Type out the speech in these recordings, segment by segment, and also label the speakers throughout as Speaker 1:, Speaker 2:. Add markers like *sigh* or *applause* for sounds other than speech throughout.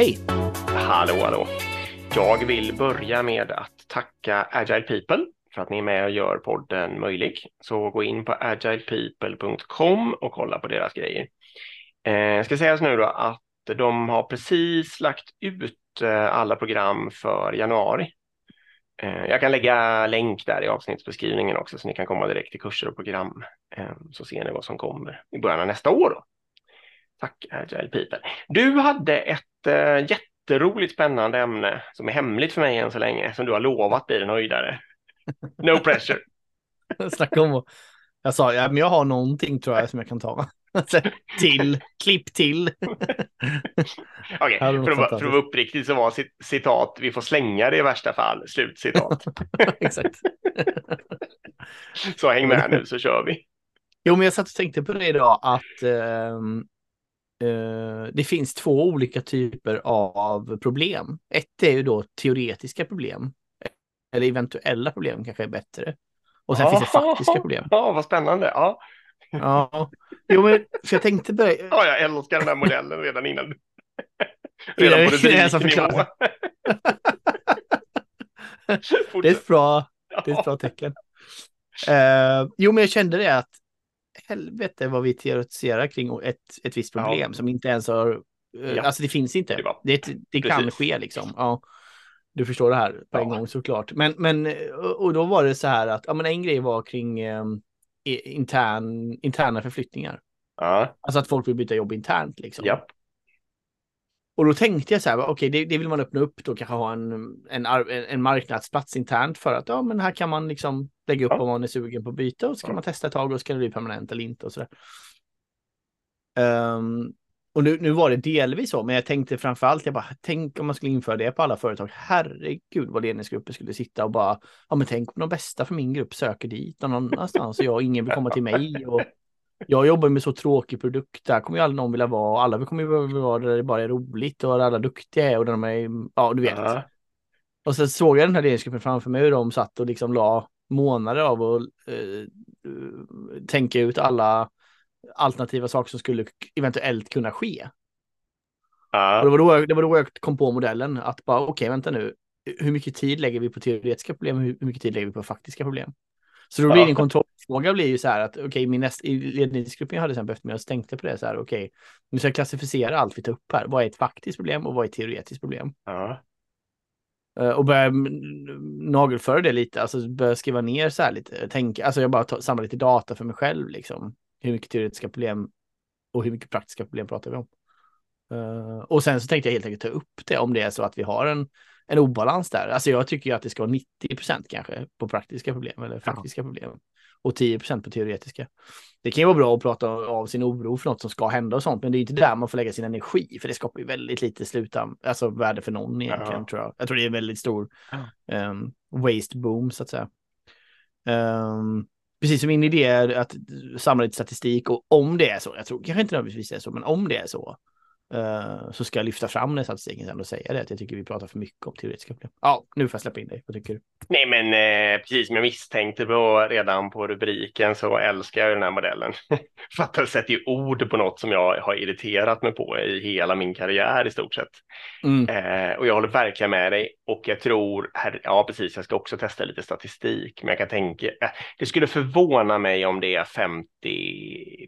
Speaker 1: Hej!
Speaker 2: Hallå, hallå! Jag vill börja med att tacka Agile People för att ni är med och gör podden möjlig. Så gå in på agilepeople.com och kolla på deras grejer. Eh, ska sägas nu då att de har precis lagt ut eh, alla program för januari. Eh, jag kan lägga länk där i avsnittsbeskrivningen också så ni kan komma direkt till kurser och program. Eh, så ser ni vad som kommer i början av nästa år. Då. Tack Agile People. Du hade ett äh, jätteroligt spännande ämne som är hemligt för mig än så länge, som du har lovat blir en höjdare. No pressure. *laughs*
Speaker 1: Snacka om Jag sa, ja, men jag har någonting tror jag som jag kan ta. *laughs* till, klipp till. *laughs*
Speaker 2: Okej, okay, för, för att vara uppriktig så var citat, vi får slänga det i värsta fall, slutcitat.
Speaker 1: Exakt.
Speaker 2: så häng med nu så kör vi.
Speaker 1: Jo, men jag satt och tänkte på det idag att eh, Eh, det finns två olika typer av problem. Ett är ju då teoretiska problem. Eller eventuella problem kanske är bättre. Och sen oh, finns det faktiska problem.
Speaker 2: Ja, vad spännande. Ja.
Speaker 1: Ja, jo, men för jag tänkte börja.
Speaker 2: Ja, jag älskar den här modellen redan innan. *laughs*
Speaker 1: redan på rubriknivå. *laughs* det är ett bra, det är ett bra tecken. Uh, jo, men jag kände det att helvete vad vi teoretiserar kring ett, ett visst problem ja. som inte ens har, eh, ja. alltså det finns inte. Det, det, det kan ske liksom. Ja. Du förstår det här på ja. en gång såklart. Men, men och då var det så här att ja, men en grej var kring eh, intern, interna förflyttningar.
Speaker 2: Ja.
Speaker 1: Alltså att folk vill byta jobb internt liksom.
Speaker 2: Ja.
Speaker 1: Och då tänkte jag så här, okej, okay, det, det, vill man öppna upp då, kanske ha en, en, en marknadsplats internt för att ja, men här kan man liksom lägga upp ja. om man är sugen på att byta och så kan ja. man testa ett tag och så kan det bli permanent eller inte och så där. Um, och nu, nu var det delvis så, men jag tänkte framför allt, jag bara, tänk om man skulle införa det på alla företag. Herregud vad ledningsgrupper skulle sitta och bara, ja men tänk om de bästa för min grupp söker dit någon annanstans och jag ingen vill komma till mig. Och jag jobbar med så tråkig produkt, där kommer ju aldrig någon vilja vara, alla kommer ju vilja vara där det bara är roligt och där alla duktiga är och där de är, ja du vet. Ja. Och så såg jag den här ledningsgruppen framför mig hur de satt och liksom la månader av att uh, tänka ut alla alternativa saker som skulle eventuellt kunna ske.
Speaker 2: Ja.
Speaker 1: Och det, var då, det var då jag kom på modellen att bara okej, okay, vänta nu, hur mycket tid lägger vi på teoretiska problem och hur mycket tid lägger vi på faktiska problem? Så då blir din kontrollfråga blir ju så här att okej, okay, min näst, i ledningsgruppen jag hade sen behövt mig och tänkte på det så här, okej, okay, nu ska jag klassificera allt vi tar upp här. Vad är ett faktiskt problem och vad är ett teoretiskt problem?
Speaker 2: Ja.
Speaker 1: Uh, och börja nagelföra det lite, alltså börja skriva ner så här lite, tänka, alltså jag bara samlar lite data för mig själv liksom. Hur mycket teoretiska problem och hur mycket praktiska problem pratar vi om? Uh, och sen så tänkte jag helt enkelt ta upp det om det är så att vi har en en obalans där. Alltså jag tycker ju att det ska vara 90 procent kanske på praktiska problem eller faktiska ja. problem och 10 procent på teoretiska. Det kan ju vara bra att prata av sin oro för något som ska hända och sånt, men det är inte där man får lägga sin energi, för det skapar ju väldigt lite slutan, alltså värde för någon egentligen ja. tror jag. Jag tror det är en väldigt stor um, waste boom så att säga. Um, precis som min idé är att samla lite statistik och om det är så, jag tror kanske inte nödvändigtvis är så, men om det är så, Uh, så ska jag lyfta fram den statistiken sen och säga det att jag tycker vi pratar för mycket om teoretiska problem. Ja, nu får jag släppa in dig. Vad tycker du?
Speaker 2: Nej, men eh, precis som jag misstänkte på redan på rubriken så älskar jag den här modellen. *laughs* för att den sätter ju ord på något som jag har irriterat mig på i hela min karriär i stort sett. Mm. Eh, och jag håller verkligen med dig och jag tror, här, ja precis, jag ska också testa lite statistik, men jag kan tänka, eh, det skulle förvåna mig om det är 50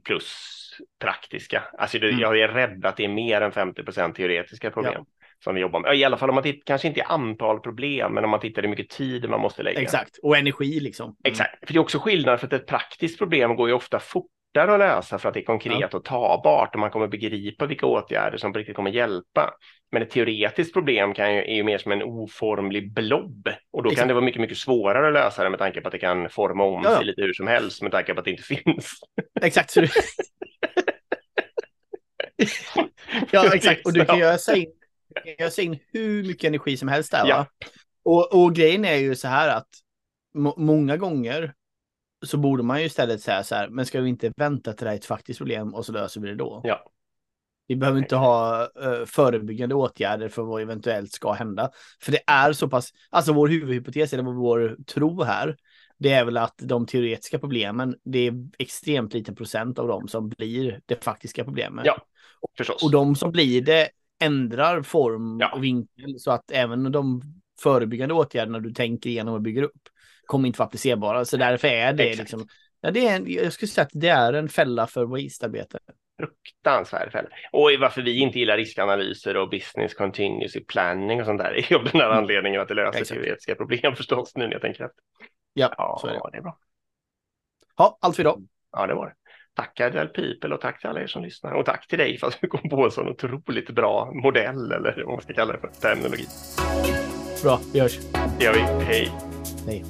Speaker 2: plus praktiska. Alltså det, mm. jag är rädd att det är mer än 50% teoretiska problem. Ja. Som vi jobbar med. I alla fall om man tittar, kanske inte i antal problem, men om man tittar hur mycket tid man måste lägga.
Speaker 1: Exakt, och energi liksom. Mm.
Speaker 2: Exakt, för det är också skillnad för att ett praktiskt problem går ju ofta fortare att lösa för att det är konkret ja. och tagbart och man kommer begripa vilka åtgärder som på riktigt kommer hjälpa. Men ett teoretiskt problem kan ju, är ju mer som en oformlig blob och då Exakt. kan det vara mycket, mycket svårare att lösa det med tanke på att det kan forma om sig lite hur som helst med tanke på att det inte *laughs* finns.
Speaker 1: Exakt, så ja, *laughs* exakt. Och du kan ösa in, ösa in hur mycket energi som helst där. Ja. Och, och grejen är ju så här att många gånger så borde man ju istället säga så här, men ska vi inte vänta till det är ett faktiskt problem och så löser vi det då?
Speaker 2: Ja.
Speaker 1: Vi behöver inte ha uh, förebyggande åtgärder för vad eventuellt ska hända. För det är så pass, alltså vår huvudhypotes eller vår tro här, det är väl att de teoretiska problemen, det är extremt liten procent av dem som blir det faktiska problemet.
Speaker 2: Ja, förstås.
Speaker 1: Och de som blir det ändrar form
Speaker 2: Ja.
Speaker 1: och vinkel så att även de förebyggande åtgärderna du tänker igenom och bygger upp kommer inte vara applicerbara. Så därför är det
Speaker 2: Exakt.
Speaker 1: liksom, ja, det är en, jag skulle säga att det är en fälla för waste-arbete.
Speaker 2: Fruktansvärd fälla. Och varför vi inte gillar riskanalyser och business continuity planning och sånt där *laughs* är ju av den här
Speaker 1: Mm.
Speaker 2: anledningen att det löser
Speaker 1: Exakt.
Speaker 2: teoretiska problem förstås nu när jag tänker efter.
Speaker 1: Ja,
Speaker 2: Ja,
Speaker 1: så är det.
Speaker 2: det är bra.
Speaker 1: Ja, allt för idag.
Speaker 2: Ja, det var det. Tack Agile People och tack till alla er som lyssnar. Och tack till dig för att du kom på en sån otroligt bra modell eller vad man ska kalla det för, terminologi.
Speaker 1: Bra, vi hörs.
Speaker 2: Det gör vi. Hej!
Speaker 1: Hej.